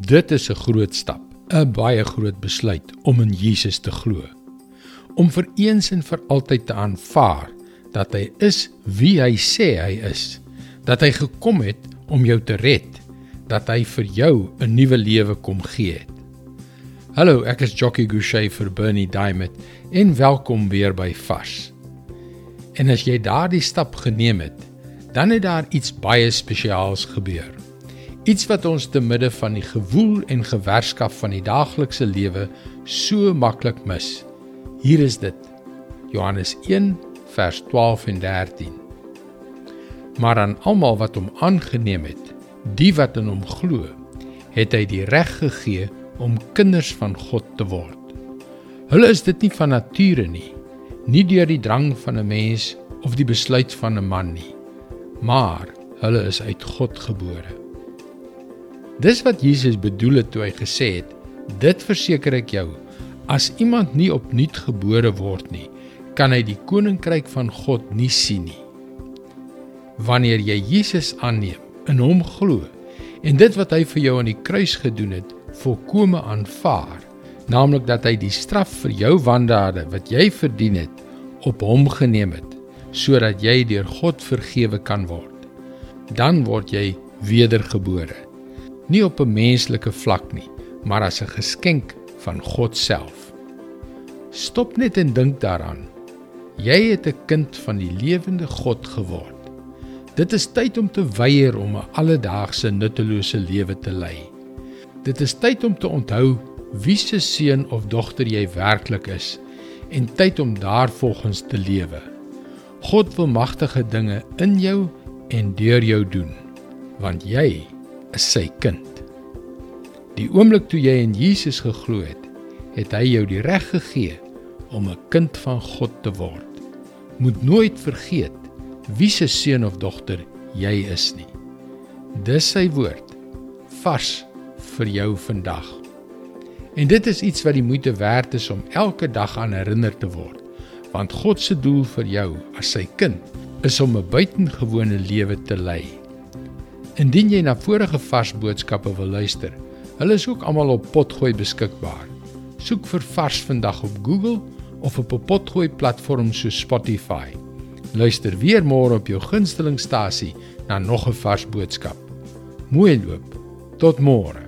Dit is 'n groot stap, 'n baie groot besluit om in Jesus te glo. Om vir eens en vir altyd te aanvaar dat hy is wie hy sê hy is, dat hy gekom het om jou te red, dat hy vir jou 'n nuwe lewe kom gee het. Hallo, ek is Jockey Gouchee vir Bernie Diamond en welkom weer by Vars. En as jy daardie stap geneem het, dan het daar iets baie spesiaals gebeur. Iets wat ons te midde van die gewoel en gewerskap van die daaglikse lewe so maklik mis. Hier is dit. Johannes 1 vers 12 en 13. Maar aan almal wat hom aangeneem het, die wat in hom glo, het hy die reg gegee om kinders van God te word. Hulle is dit nie van nature nie, nie deur die drang van 'n mens of die besluit van 'n man nie, maar hulle is uit God gebore. Dis wat Jesus bedoel het toe hy gesê het: "Dit verseker ek jou, as iemand nie opnuut gebore word nie, kan hy die koninkryk van God nie sien nie." Wanneer jy Jesus aanneem, in hom glo en dit wat hy vir jou aan die kruis gedoen het, volkome aanvaar, naamlik dat hy die straf vir jou wandade wat jy verdien het, op hom geneem het, sodat jy deur God vergewe kan word. Dan word jy wedergebore. Nie op 'n menslike vlak nie, maar as 'n geskenk van God self. Stop net en dink daaraan. Jy het 'n kind van die lewende God geword. Dit is tyd om te weier om 'n alledaagse nuttelose lewe te lei. Dit is tyd om te onthou wie se seun of dogter jy werklik is en tyd om daarvolgens te lewe. God wil magtige dinge in jou en deur jou doen want jy is sy kind. Die oomblik toe jy in Jesus geglo het, het hy jou die reg gegee om 'n kind van God te word. Moet nooit vergeet wie se seun of dogter jy is nie. Dis sy woord vars vir jou vandag. En dit is iets wat die moeite werd is om elke dag aan herinner te word, want God se doel vir jou as sy kind is om 'n buitengewone lewe te lei. Indien jy na vorige vars boodskappe wil luister, hulle is ook almal op Potgooi beskikbaar. Soek vir Vars vandag op Google of op 'n Potgooi platform so Spotify. Luister weer môre op jou gunstelingstasie na nog 'n vars boodskap. Mooi loop. Tot môre.